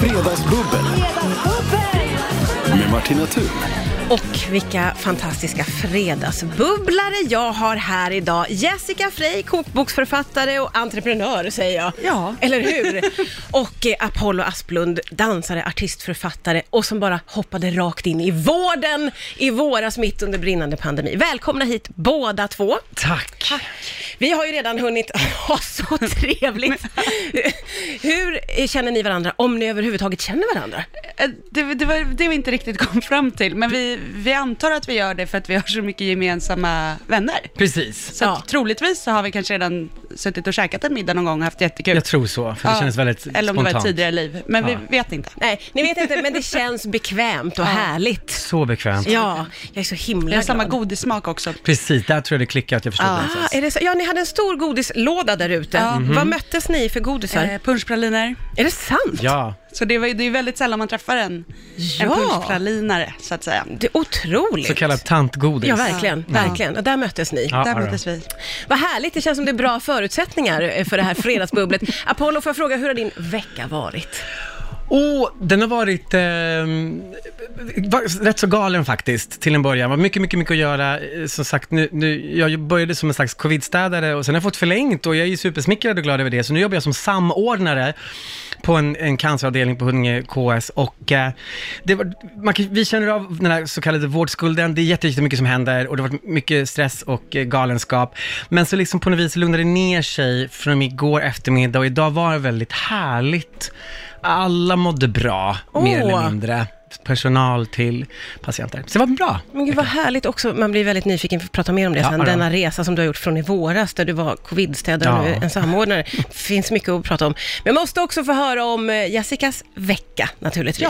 Fredagsbubbel med Martina Thun. Och vilka fantastiska fredagsbubblare jag har här idag. Jessica Frey, kokboksförfattare och entreprenör säger jag. Ja. Eller hur? Och eh, Apollo Asplund, dansare, artistförfattare och som bara hoppade rakt in i vården i våras mitt under brinnande pandemi. Välkomna hit båda två. Tack. Vi har ju redan hunnit ha så trevligt. Hur känner ni varandra, om ni överhuvudtaget känner varandra? Eh, Det, det var det vi inte riktigt kom fram till, men vi, vi antar att vi gör det för att vi har så mycket gemensamma vänner. Precis. Så Ja. att, troligtvis så har vi kanske redan suttit och käkat en middag någon gång och haft jättekul. Jag tror så, för det Ja. kändes väldigt Eller om det var ett spontant. tidigare liv, men Ja. vi vet inte. Nej, ni vet inte, men det känns bekvämt och härligt. Så bekvämt. Ja, jag är så himla Vi har samma glad. godissmak också. Precis, där tror jag det klickade att jag förstod Ja. det Ah, någonstans. är det så? Ja, ni hade en stor godislåda där ute. Ja. Vad möttes ni för godisar? Eh, punschpraliner. är det sant? Ja, Så det, var, ju- det är väldigt sällan man träffar en, en Ja. punschpralinare, så att säga. Det är otroligt. så kallat tantgodis. Ja, verkligen. Ja. verkligen. Och där möttes ni. Ja, Där möttes vi. Vad härligt, det känns som det är bra förutsättningar eh, för det här fredagsbubblet. Apollo, får jag fråga, hur har din vecka varit? Och den har varit eh, var rätt så galen faktiskt, till en början. Var mycket, mycket, mycket att göra. Eh, Som sagt, nu, nu, jag började som en slags covidstädare och sen har jag fått förlängt och jag är ju supersmickrad och glad över det. Så nu jobbar jag som samordnare på en, en canceravdelning på Huddinge KS och eh, det var, man, kan- vi känner av den här så kallade vårdskulden. Det är jätte- jättemycket som händer och det har varit mycket stress och eh, galenskap. Men så liksom på något vis lugnade det ner sig från igår eftermiddag och idag var det väldigt härligt. Alla mådde bra, mer Åh. eller mindre. Personal till patienter. Så det var bra. Men gud vad härligt också, man blir väldigt nyfiken, för att prata mer om det Ja, sen, ja. denna resa som du har gjort från i våras, där du var covidstädare och Ja. nu är en samordnare. Det finns mycket att prata om. Men jag måste också få höra om eh, Jessicas vecka, naturligtvis.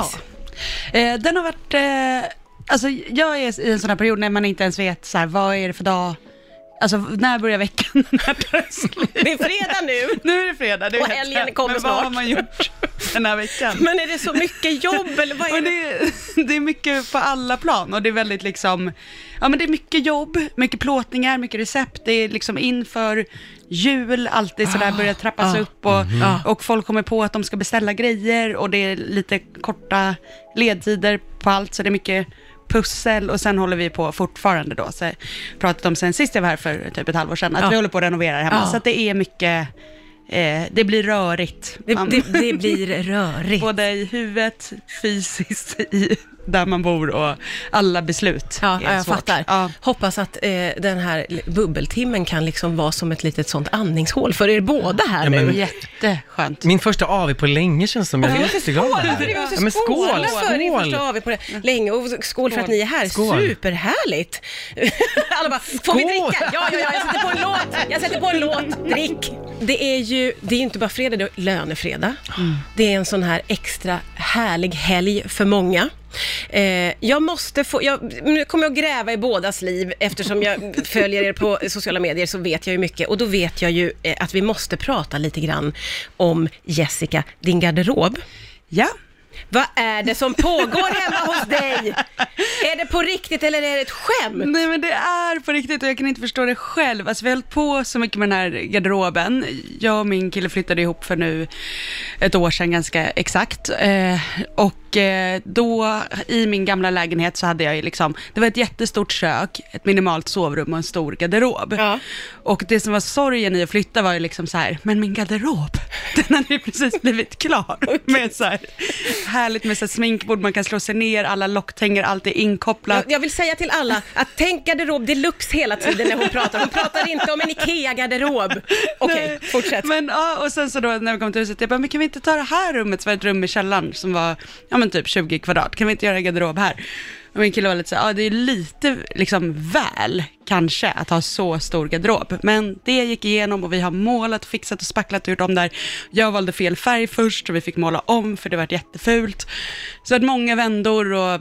Ja. Eh, den har varit, eh, alltså jag är i en sån här period när man inte ens vet så här, vad är det för dag, alltså när börjar veckan, när tar det slut? Det är fredag nu, Nu är det fredag, det Och vet helgen jag. kommer Men vad snart. har man gjort den här veckan? men är det så mycket jobb eller vad är Och det? det, det är mycket på alla plan och det är väldigt liksom, ja men det är mycket jobb, mycket plåtningar, mycket recept, det är liksom inför jul, alltid sådär börjar trappas ah, upp och, Ah. och folk kommer på att de ska beställa grejer och det är lite korta ledtider på allt så det är mycket pussel och sen håller vi på fortfarande då, så pratat om sen sist jag var här för typ ett halvår sedan, att Ja. vi håller på att renovera hemma, Ja. så att det är mycket, eh, det blir rörigt. Det, Man- det, det blir rörigt. Både i huvudet, fysiskt, i där man bor och alla beslut Ja, jag svårt. fattar. Ja. Hoppas att eh, den här bubbeltimmen kan liksom vara som ett litet sånt andningshål för er båda här Ja, men- nu. Jätteskönt. Min första AV på länge känns som. Jag är jätteglad. Måste Ja, men skål, skåla för din skål. första AW på det länge och skål för att ni är här. Skål. Superhärligt! Alla bara, får vi Skål. dricka? Ja, ja, ja, jag sätter på en låt. Jag sätter på en låt. Drick! Det är ju, det är inte bara fredag, det är lönefredag. Det är en sån här extra härlig helg för många. Eh, jag måste få, jag, nu kommer jag gräva i bådas liv eftersom jag följer er på sociala medier så vet jag ju mycket och då vet jag ju eh, att vi måste prata lite grann om Jessica, din garderob. Ja. Vad är det som pågår hemma hos dig? Är det på riktigt eller är det ett skämt? Nej men det är på riktigt och jag kan inte förstå det själv. Alltså vi har hållit på så mycket med den här garderoben. Jag och min kille flyttade ihop för nu ett år sedan ganska exakt. Eh, och eh, då i min gamla lägenhet så hade jag ju liksom, det var ett jättestort kök, ett minimalt sovrum och en stor garderob. Ja. Och det som var sorgen i att flytta var ju liksom så här, men min garderob, den hade ju precis blivit klar. Med så här, härligt med så här sminkbord, man kan slå sig ner, alla locktänger, allt är inkopplat. Jag, jag vill säga till alla att tänk garderob deluxe hela tiden när hon pratar. Hon pratar inte om en IKEA-garderob. Okej, Nej, fortsätt. Men, ja, och sen så då när vi kom till huset, jag bara, men kan vi inte ta det här rummet, som var ett rum i källaren som var, ja men typ 20 kvadrat, kan vi inte göra garderob här? Och min kille var lite så ja det är lite liksom väl kanske att ha så stor garderob. Men det gick igenom och vi har målat, fixat och spacklat och gjort om där. Jag valde fel färg först och vi fick måla om för det var jättefult. Så att många vändor och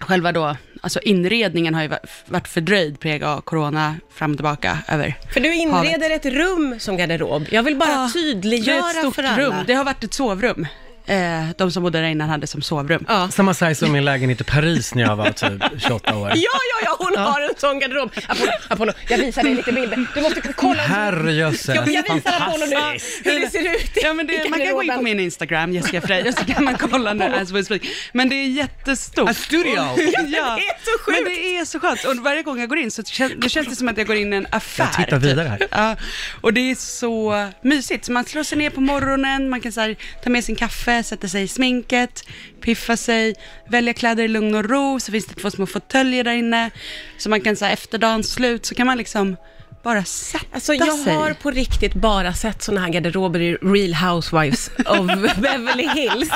själva då, alltså inredningen har ju va- varit fördröjd, präglad av corona, fram och tillbaka över För du inreder havet. ett rum som garderob. Jag vill bara Ja, det är tydliggöra ett stort för alla. rum. Det har varit ett sovrum eh, de som bodde där innan hade som sovrum. Ja. Samma size som min lägenhet i Paris när jag var typ 28 år. Ja, ja, ja, hon har en sån garderob. Apollo, Apollo, jag visar dig lite bilder. Du måste kolla. Herrejösses, Jag, jag visar Apollo nu hur det ser ut Ja, men det, man kan gå in på min Instagram, Jessica Frey, och så kan man kolla nu as we speak. Men det är jättestort. A studio! Ja, det är så sjukt. Men det är så skönt. Och varje gång jag går in så kän, det känns det som att jag går in i en affär. Jag tittar vidare här. Typ. Ja, och det är så mysigt. Så man slår sig ner på morgonen, man kan så här, ta med sin kaffe, sätta sig i sminket, piffa sig, välja kläder i lugn och ro. Så finns det två små fåtöljer där inne. Så man kan så här, efter dagens slut så kan man liksom bara sätta Alltså jag sig. har på riktigt bara sett såna här garderober i Real Housewives of Beverly Hills.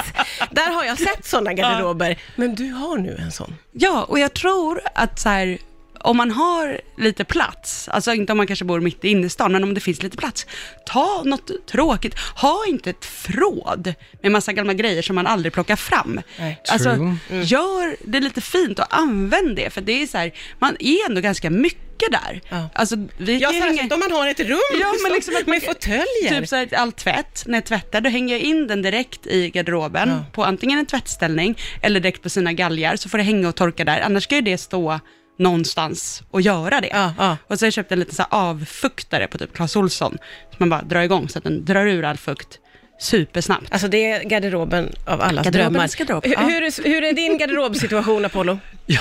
Där har jag sett såna garderober. Men du har nu en sån. Ja, och jag tror att så här, om man har lite plats, alltså inte om man kanske bor mitt i innerstan, men om det finns lite plats, ta något tråkigt. Ha inte ett förråd med massa gamla grejer som man aldrig plockar fram. Nej. Alltså, True. gör det lite fint och använd det, för det är så här, man är ändå ganska mycket där. Ja. Alltså, vi Ja, särskilt hänga- om man har ett rum Ja, men liksom att man- med fåtöljer. Typ så här, all tvätt, när jag tvättar, då hänger jag in den direkt i garderoben Ja. på antingen en tvättställning eller direkt på sina galgar, så får det hänga och torka där. Annars ska ju det stå någonstans och göra det. Ja, ja. Och så har jag köpt en liten så här avfuktare på typ Clas Ohlson, som man bara drar igång så att den drar ur all fukt supersnabbt. Alltså det är garderoben av allas Garderobens drömmar. garderob, Hur, ja. hur, är, hur är din garderobsituation, Apollo? Ja.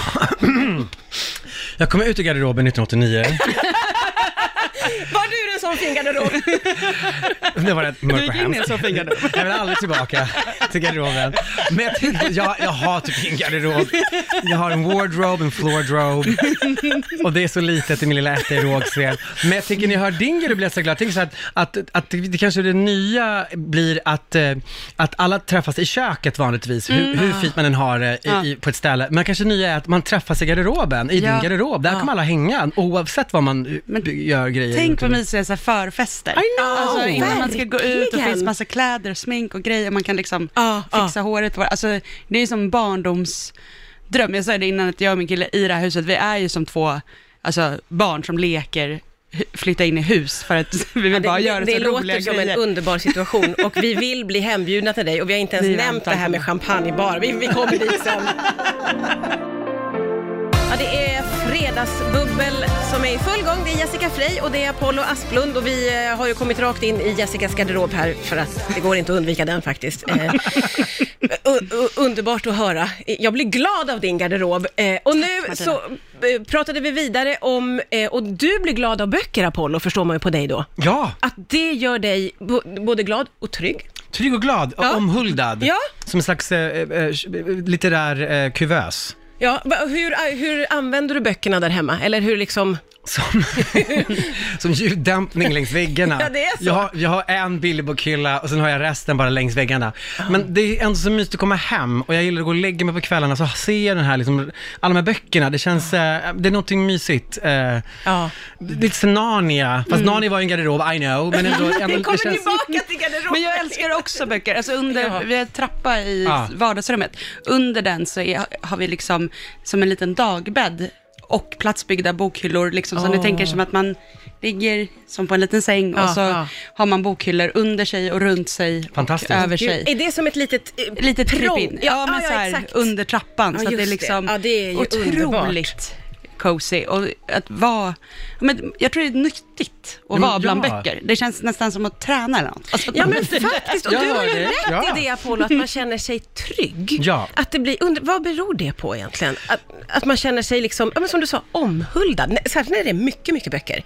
Jag kom ut i garderoben 1989. Var du sån fin garderob? Det var rätt mörkt och gick in hemskt. så fin garderob. Jag vill aldrig tillbaka till garderoben. Men jag, tänkte, jag, jag har typ ingen garderob. Jag har en wardrobe, en floordrobe. Och det är så litet i min lilla Rågsved. Men jag tycker när jag hör din garderob blir jag så glad. Jag tänker så att, att, att det, kanske det nya blir att, eh, att alla träffas i köket vanligtvis, hur, hur fint man än har det i, Ja. i, på ett ställe. Men kanske nya är att man träffas i garderoben, i Ja. din garderob. Där Ja. kommer alla hänga, oavsett vad man eh, Men gör grejer. Tänk vad omkring. Så här förfester. I know! Alltså innan man ska gå ut och Verkligen. finns massa kläder, smink och grejer, man kan liksom Ja, fixa håret. Alltså det är som barndomsdröm. Jag sa det innan att jag och min kille i det här huset, vi är ju som två alltså, barn som leker flytta in i hus för att vi vill Ja, bara det göra det så låter roliga som grejer. en underbar situation och vi vill bli hembjudna till dig och vi har inte ens Vi nämnt det här med det. champagnebar. Vi, vi kommer dit sen. Ja, det är fredagsbubbel som är i full gång. Det är Jessica Frey och det är Apollo Asplund och vi eh, har ju kommit rakt in i Jessicas garderob här för att det går inte att undvika den faktiskt. Eh, underbart att höra. Jag blir glad av din garderob. Eh, och nu så pratade vi vidare om, eh, och du blir glad av böcker Apollo, förstår man ju på dig då. Ja, Att det gör dig både glad och trygg. Trygg och glad, Ja. omhuldad. Ja. Som en slags litterär eh, kuvös. Ja, va- hur, hur använder du böckerna där hemma? Eller hur liksom... Som, som ljuddämpning längs väggarna. Ja, det är så. Jag har, jag har en bilderbokhylla och sen har jag resten bara längs väggarna. Men det är ändå så mysigt att komma hem och jag gillar att gå och lägga mig på kvällarna så ser jag den här, liksom, alla de här böckerna. Det känns, eh, det är någonting mysigt. Eh, Ja. lite som Narnia, fast Narnia var ju en garderob, I know. Men ändå, ändå det kommer känns... tillbaka till garderoben. Men jag älskar också böcker. Alltså under, Ja. Vi har en trappa i Ja. vardagsrummet. Under den så är, har vi liksom som en liten dagbädd och platsbyggda bokhyllor. Liksom, så ni tänker som att man ligger som på en liten säng Ja, och så ja. har man bokhyllor under sig och runt sig Fantastiskt. och över sig. Är det som ett litet eh, Litet prång? krypin. Ja, men så här exakt. under trappan. Ja, så att det är just det. liksom Ja, det är ju otroligt cozy. Och att vara, men jag tror det är nyttigt att vara bland ja. böcker. Det känns nästan som att träna eller något. Alltså, Ja men faktiskt, och du har ju rätt Ja. i det Apollo, att man känner sig trygg. Ja. Att det blir, under, vad beror det på egentligen? Att, att man känner sig liksom, ja, men som du sa, omhuldad. Särskilt när det är mycket, mycket böcker.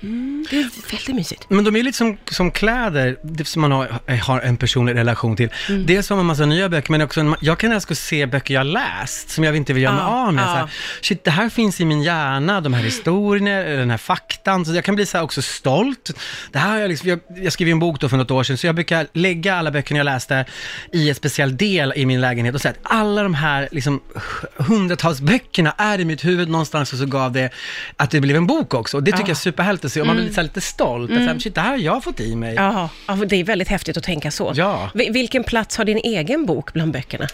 Det är väldigt mysigt. Men de är lite som, som kläder, det som man har, har en personlig relation till. Mm. Dels har man massa nya böcker, men också, en, jag kan älska att se böcker jag läst, som jag inte vill göra mig Ja, av med. ja. Så här, shit, det här finns i min hjärna, de här historierna, den här faktan. Så jag kan bli så här också stolt. Det här har jag, liksom, jag, jag skrev ju en bok då för något år sedan, så jag brukar lägga alla böckerna jag läste i en speciell del i min lägenhet och säga att alla de här liksom, hundratals böckerna är i mitt huvud någonstans och så gav det att det blev en bok också. Och det tycker Ja. jag är superhärligt att se och man blir här, lite stolt. Mm. Shit, det här har jag fått i mig. Ja, ja, det är väldigt häftigt att tänka så. Ja. Vi- Vilken plats har din egen bok bland böckerna?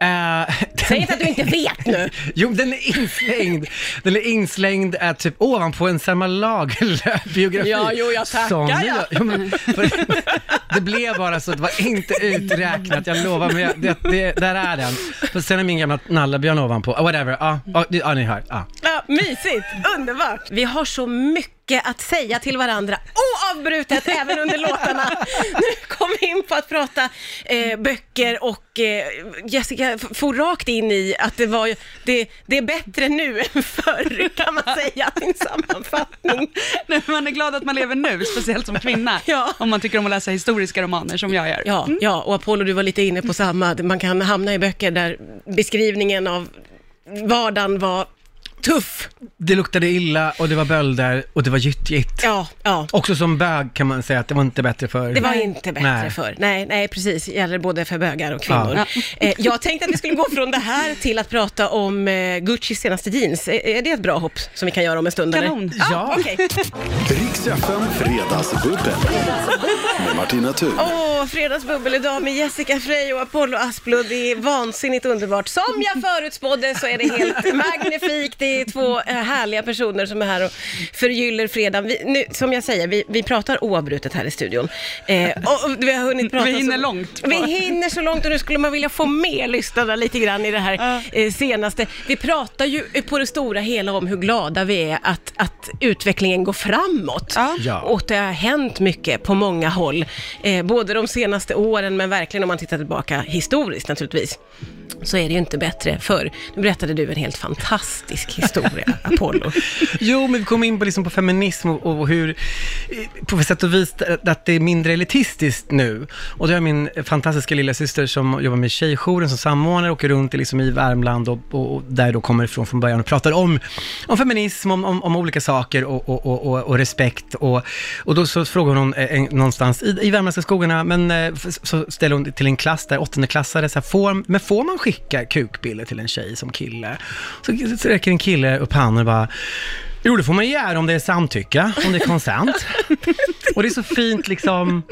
Eh, Säg inte att du inte vet nu. Jo, den är inslängd. Den är inslängd äh, typ ovanpå en Selma Lagerlöf-biografi. Ja, jo, jag tackar, Som ja. Jo, men, för, det blev bara så, det var inte uträknat, jag lovar, men jag, det, det, där är den. Och sen är min gamla nallebjörn ovanpå, oh, whatever, ja, ja, det- ja, ni hör. Ja. Ja, mysigt, underbart. Vi har så mycket att säga till varandra oavbrutet även under låtarna. Nu kom vi in på att prata eh, böcker och eh, Jessica for rakt in i att det var det, det är bättre nu än förr kan man säga en sammanfattning. Nej, Man är glad att man lever nu, speciellt som kvinna. Ja. Om man tycker om att läsa historiska romaner som jag gör. Ja, ja, och Apollo du var lite inne på samma, man kan hamna i böcker där beskrivningen av vardagen var tuff. Det luktade illa och det var bölder och det var gyttjigt. Ja, ja. Också som bög kan man säga att det var inte bättre för. Det var inte bättre Nej. för. Nej, nej, precis. Gäller både för bögar och kvinnor. Ja. Eh, jag tänkte att vi skulle gå från det här till att prata om eh, Guccis senaste jeans. Är, är det ett bra hopp som vi kan göra om en stund? eller? Kanon. Ja. Riks FM Fredagsbubbel med Martina Thun. Åh, fredagsbubbel idag med Jessica Frey och Apollo Asplund. Det är vansinnigt underbart. Som jag förutspådde så är det helt magnifikt. Det är två eh, härliga personer som är här och förgyller fredagen. Vi, nu, som jag säger, vi, vi pratar oavbrutet här i studion. Eh, och, vi har hunnit prata Vi hinner så, långt. Vi hinner så långt och nu skulle man vilja få med lyssnarna lite grann i det här eh, senaste. Vi pratar ju på det stora hela om hur glada vi är att, att utvecklingen går framåt. Ja. Ja. Och det har hänt mycket på många håll. Eh, både de senaste åren, men verkligen om man tittar tillbaka historiskt naturligtvis. Så är det ju inte bättre förr. Nu berättade du en helt fantastisk historia, Apollo. Jo, men vi kom in på, liksom på feminism och, och hur, på sätt och vis, att det är mindre elitistiskt nu. Och det har min fantastiska lilla syster som jobbar med Tjejjouren som samordnare, åker runt i, liksom i Värmland och, och, och där då kommer ifrån från början och pratar om, om feminism, om, om, om olika saker och, och, och, och, och respekt. Och, och då så frågar hon eh, någonstans i, i Värmländska skogarna, men eh, så ställer hon till en klass där, åttondeklassare, så här, får, men får man skicka kukbilder till en tjej som kille? Så, så räcker en kille upp handen och bara, Jo, det får man göra om det är samtycke, om det är konsent. och det är så fint liksom,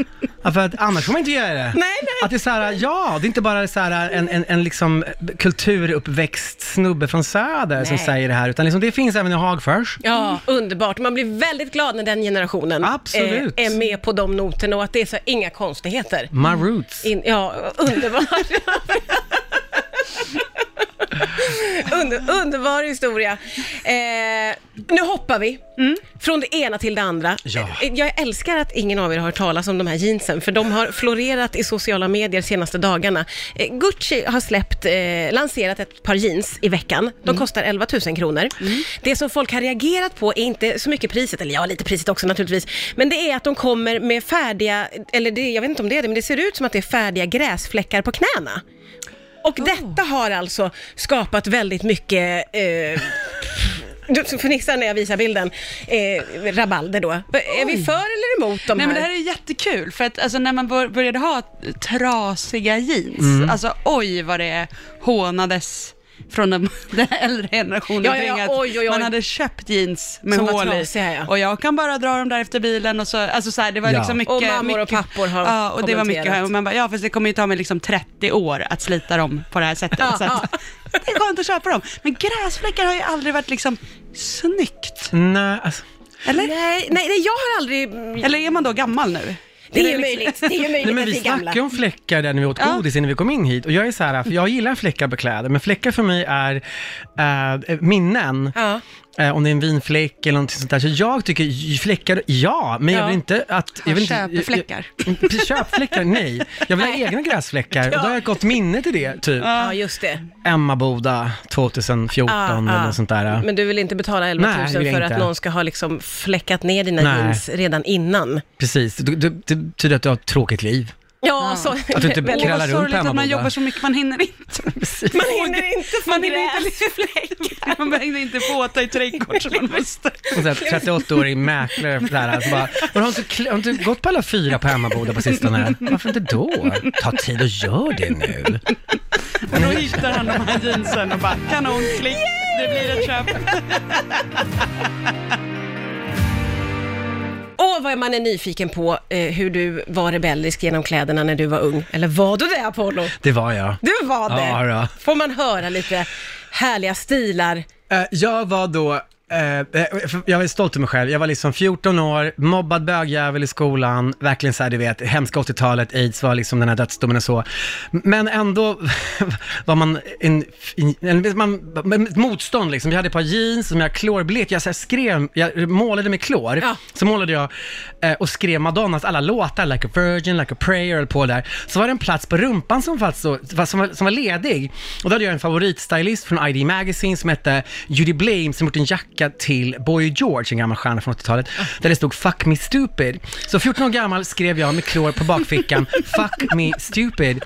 för att annars får man inte göra det. Nej, nej. Att det är så här, ja, det är inte bara så här en, en, en liksom kulturuppväxt snubbe från Söder som Nej. säger det här, utan liksom det finns även i Hagfors. Ja, underbart. Man blir väldigt glad när den generationen Absolut. eh, är med på de noterna och att det är så inga konstigheter. My roots. In, ja, underbart. Under, underbar historia. Eh, nu hoppar vi från det ena till det andra. Ja. Eh, Jag älskar att ingen av er har hört talas om de här jeansen, för de har florerat i sociala medier senaste dagarna. Eh, Gucci har släppt, eh, lanserat ett par jeans i veckan. De kostar 11 000 kronor. Det som folk har reagerat på är inte så mycket priset, eller ja, lite priset också naturligtvis, men det är att de kommer med färdiga, eller det, jag vet inte om det är det, men det ser ut som att det är färdiga gräsfläckar på knäna. Och detta har alltså skapat väldigt mycket eh, du fnissar när jag visar bilden. Eh, rabalder då. Är vi för eller emot de Nej här? men det här är jättekul, för att alltså, när man bör, började ha trasiga jeans, Mm. alltså oj vad det hånades från den, den äldre generationen Ja, ja, ja, oj, oj, oj. man hade köpt jeans med Som hål i. trasiga, ja. Och jag kan bara dra dem där efter bilen och så, alltså så här, det var Ja. liksom mycket. Och mammor och mycket, pappor har Ja, och det var mycket, och man bara, ja fast det kommer ju ta mig liksom 30 år att slita dem på det här sättet. Ja, så att, det är skönt att köpa dem. Men gräsfläckar har ju aldrig varit liksom snyggt. Nej, alltså, Eller? Nej, nej, nej, jag har aldrig... Eller är man då gammal nu? Det är ju liksom- möjligt, det är ju möjligt Nej, men vi snackade om fläckar där när vi åt Ja. godis innan vi kom in hit. Och jag är så här, för jag gillar fläckar på kläder, men fläckar för mig är äh, minnen. Ja. Eh, om det är en vinfläck eller någonting sånt där. Så jag tycker fläckar, ja, men jag Ja. vill inte att... Jag vill inte, köpfläckar. Jag, jag, köpfläckar, nej. Jag vill ha egna gräsfläckar och då har jag ett gott minne till det, typ. ja, just det. Emmaboda 2014 Ah, eller något sånt där. Men du vill inte betala 11 000 Nej, jag för att inte. någon ska ha liksom fläckat ner dina Nej. jeans redan innan? Precis, det, det, det betyder att du har ett tråkigt liv. Ja, så... Att du inte väldigt- krallar runt sorgligt att man jobbar så mycket, man hinner inte. Man hinner inte få Man hinner inte gräsfläckar. Man behöver inte fåta i trädgård som man måste. Och så här 38-årig mäklare så här, så bara, "Men har, inte, har inte gått på alla fyra på Emmaboda på sistone? Varför inte då? Ta tid och gör det nu. Och då hittar han de här jeansen och bara kanon, klick, det blir ett köp. Åh, vad man är nyfiken på eh, hur du var rebellisk genom kläderna när du var ung. Eller var du det, Apollo? Det var jag. Du var det. Ja, då. Får man höra lite härliga stilar? Eh, jag var då, eh, eh, jag är stolt över mig själv, jag var liksom 14 år, mobbad bögjävel i skolan, verkligen så här, du vet, hemska 80-talet, aids var liksom den här dödsdomen och så. Men ändå var man en, en, man, ett motstånd liksom. Jag hade ett par jeans som jag klorblekt, jag så här skrev, jag målade med klor, Ja. så målade jag eh, och skrev Madonnas alla låtar, Like a Virgin, Like a Prayer, höll på där. Så var det en plats på rumpan som, fanns som, var, som var ledig. Och då hade jag en favoritstylist från ID Magazine som hette Judy Blame som gjort en jacka till Boy George, en gammal stjärna från 80-talet, där det stod “Fuck me stupid”. Så 14 år gammal skrev jag med klor på bakfickan “Fuck me stupid”.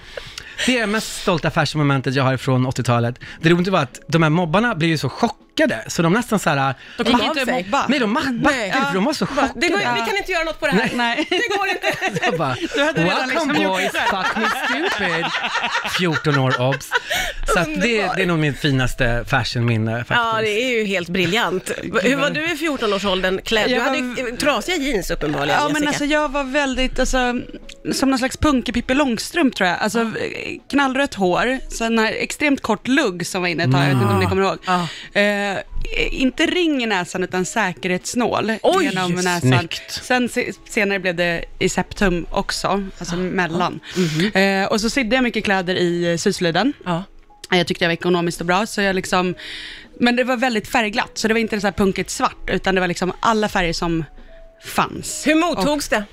Det är det mest stolta fashion-momentet jag har från 80-talet. Det roliga var att de här mobbarna blev ju så chockade, så de nästan så här... De Gick inte sig. mobba. Nej, de backade Ja. för de var så chockade. Det går, vi kan inte göra något på det här. Nej. Det går inte. Jag bara, Du hade redan welcome liksom boys, fuck me stupid. 14 år obs. Så att det, det är nog mitt finaste fashionminne faktiskt. Ja, det är ju helt briljant. Hur var du i 14-årsåldern klädd? Du hade var- ju trasiga jeans uppenbarligen, Ja, men Jessica. alltså jag var väldigt, alltså, som någon slags punkig Pippi Långstrump tror jag. Alltså eh, knallrött hår, sen här extremt kort lugg som var inne ett tag, jag vet inte om ni kommer ihåg. Ja. Eh, inte ring i näsan utan säkerhetsnål Oj, genom näsan. snyggt. Sen se, senare blev det i septum också, alltså mellan. Eh, och så sydde jag mycket kläder i eh, Syslöjden. Ja. Jag tyckte jag var ekonomiskt och bra, så jag liksom, men det var väldigt färgglatt, så det var inte så här punkigt svart, utan det var liksom alla färger som fanns. Hur mottogs det?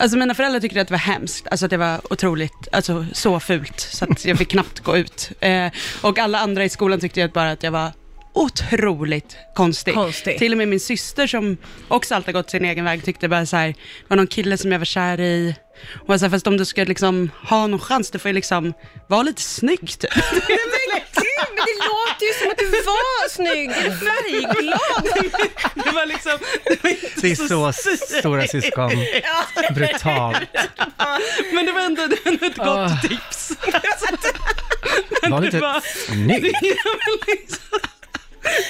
Alltså mina föräldrar tyckte att det var hemskt, alltså att det var otroligt, alltså så fult, så att jag fick knappt gå ut. Eh, och alla andra i skolan tyckte att bara att jag var otroligt konstig. Konstig. Till och med min syster som också alltid gått sin egen väg tyckte bara så här, det var någon kille som jag var kär i. Och jag sa, fast om du ska liksom ha någon chans, du får ju liksom vara lite snygg typ. Men gud, men det låter ju som att du var snygg, färgglad. Det var liksom, Det är så stora syskon. Brutalt. men det var ändå, det var ändå ett gott Ah. tips. Var det lite var- snygg.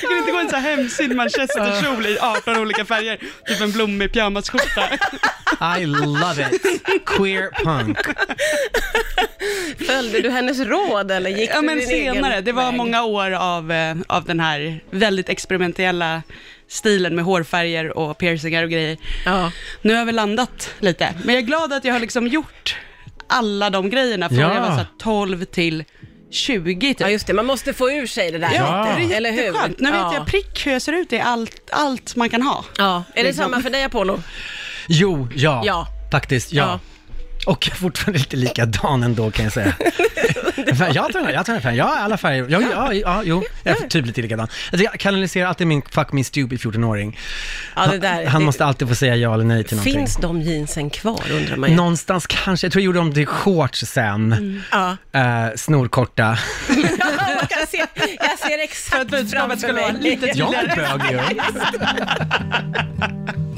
Det kan inte gå en så här hemsyn manchesterkjol i 18 olika färger, typ en blommig pyjamasskjorta. I love it. Queer punk. Följde du hennes råd eller gick Ja du men din senare, egen det var väg? många år av, eh, av den här väldigt experimentella stilen med hårfärger och piercingar och grejer. Ja. Nu har jag väl landat lite, men jag är glad att jag har liksom gjort alla de grejerna från Ja. jag var så här 12 till 20 typ. ja, just det, man måste få ur sig det där Ja. lite, Det är eller hur? jätteskönt. Nu vet ja. jag prick hur jag ser ut i allt, allt man kan ha. Ja, är det Liksom. samma för dig Apollo? Jo, ja. Ja. Faktiskt, ja. Ja. Och jag är fortfarande lite likadan ändå kan jag säga. Fan, jag den, jag tar den färgen. Ja, alla färger. Ja, ja, ja, jo. Jag är typ lite likadan. Alltså, jag kanaliserar alltid min fuck me stupid 14-åring. Ja, det där, Han det, måste alltid få säga ja eller nej till någonting. Finns de jeansen kvar undrar man ju. Någonstans kanske, jag tror jag gjorde dem till shorts sen. Ja. Eh, snorkorta. jag, ser, jag ser exakt För att budskapet framför mig. lite Jag är tydligare. bög ju.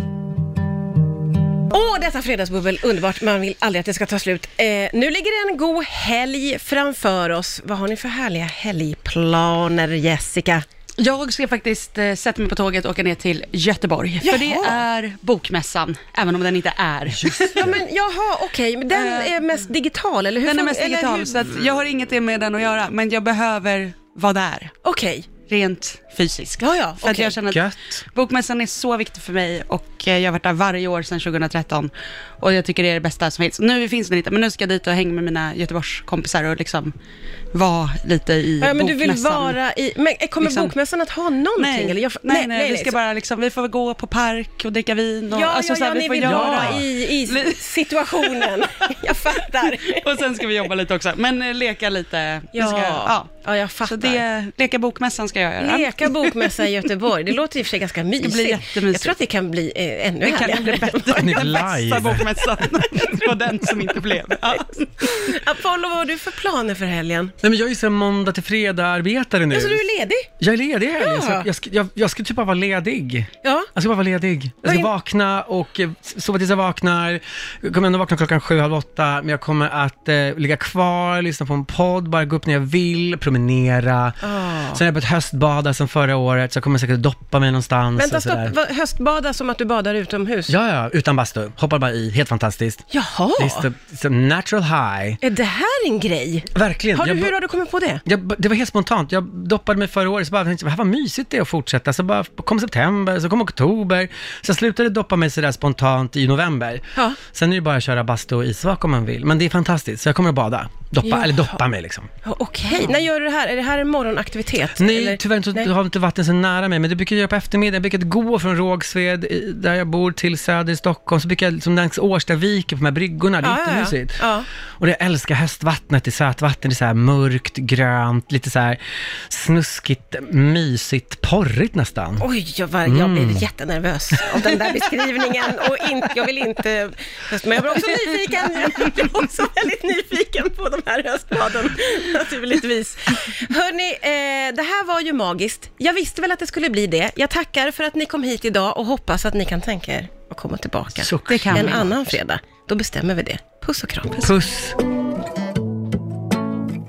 Åh, detta fredagsbubbel, underbart. Man vill aldrig att det ska ta slut. Eh, nu ligger det en god helg framför oss. Vad har ni för härliga helgplaner, Jessica? Jag ska faktiskt eh, sätta mig på tåget och åka ner till Göteborg. För det Jaha. är bokmässan, även om den inte är. Ja, men jaha, okej, men den Eh, är mest digital, eller hur? Den är mest digital, så att jag har inget med den att göra, men jag behöver vara där, Okej, rent fysiskt. ja, ja, För att okej. jag känner att Gött. bokmässan är så viktig för mig och eh, jag har varit där varje år sedan 2013 och jag tycker det är det bästa som finns. Nu finns den inte, men nu ska jag dit och hänga med mina Göteborgskompisar och liksom vara lite i Ja, men du vill bokmässan. vara i... Men kommer Liksom- bokmässan att ha någonting? Nej, eller? Jag, nej, nej, vi ska så- bara liksom, vi får gå på park och dricka vin och Ja, alltså, ja, så här, ja, vi får vill göra. vara i, i situationen. jag fattar. Och sen ska vi jobba lite också, men eh, leka lite. Ja, Ska, ja. ja, jag Så fattar. det, leka bokmässan ska jag göra. Leka bokmässa i Göteborg, det låter i och för sig ganska mysigt. jättemysigt. Jag tror att det kan bli eh, ännu Det kan härligare. bli bättre. Den bästa bokmässan var den som inte blev. Ja. Apollo, vad har du för planer för helgen? Nej, men jag är ju här måndag till fredag-arbetare nu. Alltså du är ledig? Jag är ledig i helgen, Ja. så jag ska, jag, jag ska typ bara vara ledig. Ja. Jag ska bara vara ledig. Jag ska vakna och eh, sova tills jag vaknar. Jag kommer ändå vakna klockan sju, halv åtta, men jag kommer att eh, ligga kvar, lyssna på en podd, bara gå upp när jag vill, promenera. Ah. Sen har jag börjat höstbada som förra året, så jag kommer säkert doppa mig någonstans. Vänta, och sådär. stopp. Va- Höstbada som att du badar utomhus? Ja, ja, utan bastu. Hoppar bara i, helt fantastiskt. Jaha, Det är så, så natural high. är det här en grej? Verkligen. Har du, Jag ba- hur har du kommit på det? jag, det var helt spontant. Jag doppade mig förra året, så bara tänkte jag, vad mysigt det är att fortsätta. Så bara kom september, så kom oktober. Så jag slutade doppa mig sådär spontant i november. Ja. Sen är det bara att köra bastu och isvak om man vill. Men det är fantastiskt, så jag kommer att bada. Doppa, Jaha. eller doppa mig liksom. Ja, Okej, när gör du det här? Är det här en morgonaktivitet? Nej, Eller- tyvärr inte, Nej. har inte vatten så nära mig, men det brukar jag göra på eftermiddagen. Jag brukar gå från Rågsved, där jag bor, till söder i Stockholm. Så brukar jag liksom längs Årstaviken på de här bryggorna. Det är Ja, ja, ja. jättemysigt. Ja. Och jag älskar höstvattnet i sötvatten. Det är så här mörkt, grönt, lite så här snuskigt, mysigt, porrigt nästan. Oj, jag, var, jag Mm. blir jättenervös av den där beskrivningen och in, jag vill inte... Men jag blir också nyfiken. Jag blir också väldigt nyfiken på de här höstbaden, naturligtvis. Hörni, eh, det här var ju magiskt. Jag visste väl att det skulle bli det. Jag tackar för att ni kom hit idag och hoppas att ni kan tänka er att komma tillbaka. Det kan en vi. annan fredag. Då bestämmer vi det. Puss och kram. Puss!